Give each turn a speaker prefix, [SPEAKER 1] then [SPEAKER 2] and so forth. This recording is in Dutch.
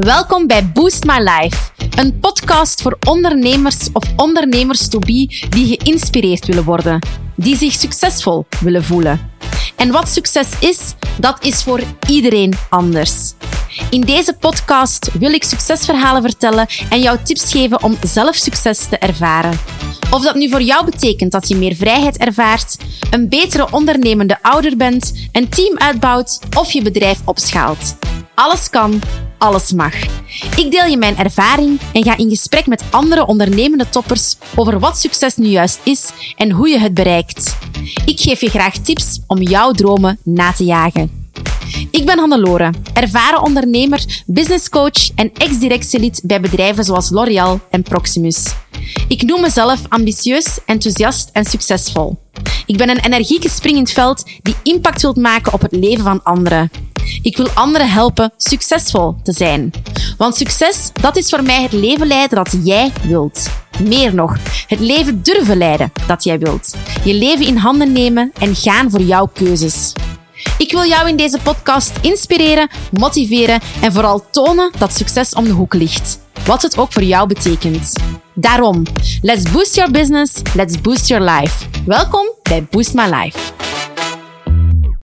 [SPEAKER 1] Welkom bij Boost My Life, een podcast voor ondernemers of ondernemers to be die geïnspireerd willen worden, die zich succesvol willen voelen. En wat succes is, dat is voor iedereen anders. In deze podcast wil ik succesverhalen vertellen en jou tips geven om zelf succes te ervaren. Of dat nu voor jou betekent dat je meer vrijheid ervaart, een betere ondernemende ouder bent, een team uitbouwt of je bedrijf opschaalt. Alles kan, alles mag. Ik deel je mijn ervaring en ga in gesprek met andere ondernemende toppers over wat succes nu juist is en hoe je het bereikt. Ik geef je graag tips om jouw dromen na te jagen. Ik ben Hannelore, ervaren ondernemer, businesscoach en ex-directielid bij bedrijven zoals L'Oréal en Proximus. Ik noem mezelf ambitieus, enthousiast en succesvol. Ik ben een energieke springend veld die impact wilt maken op het leven van anderen. Ik wil anderen helpen succesvol te zijn. Want succes, dat is voor mij het leven leiden dat jij wilt. Meer nog, het leven durven leiden dat jij wilt. Je leven in handen nemen en gaan voor jouw keuzes. Ik wil jou in deze podcast inspireren, motiveren en vooral tonen dat succes om de hoek ligt. Wat het ook voor jou betekent. Daarom, let's boost your business, let's boost your life. Welkom bij Boost My Life.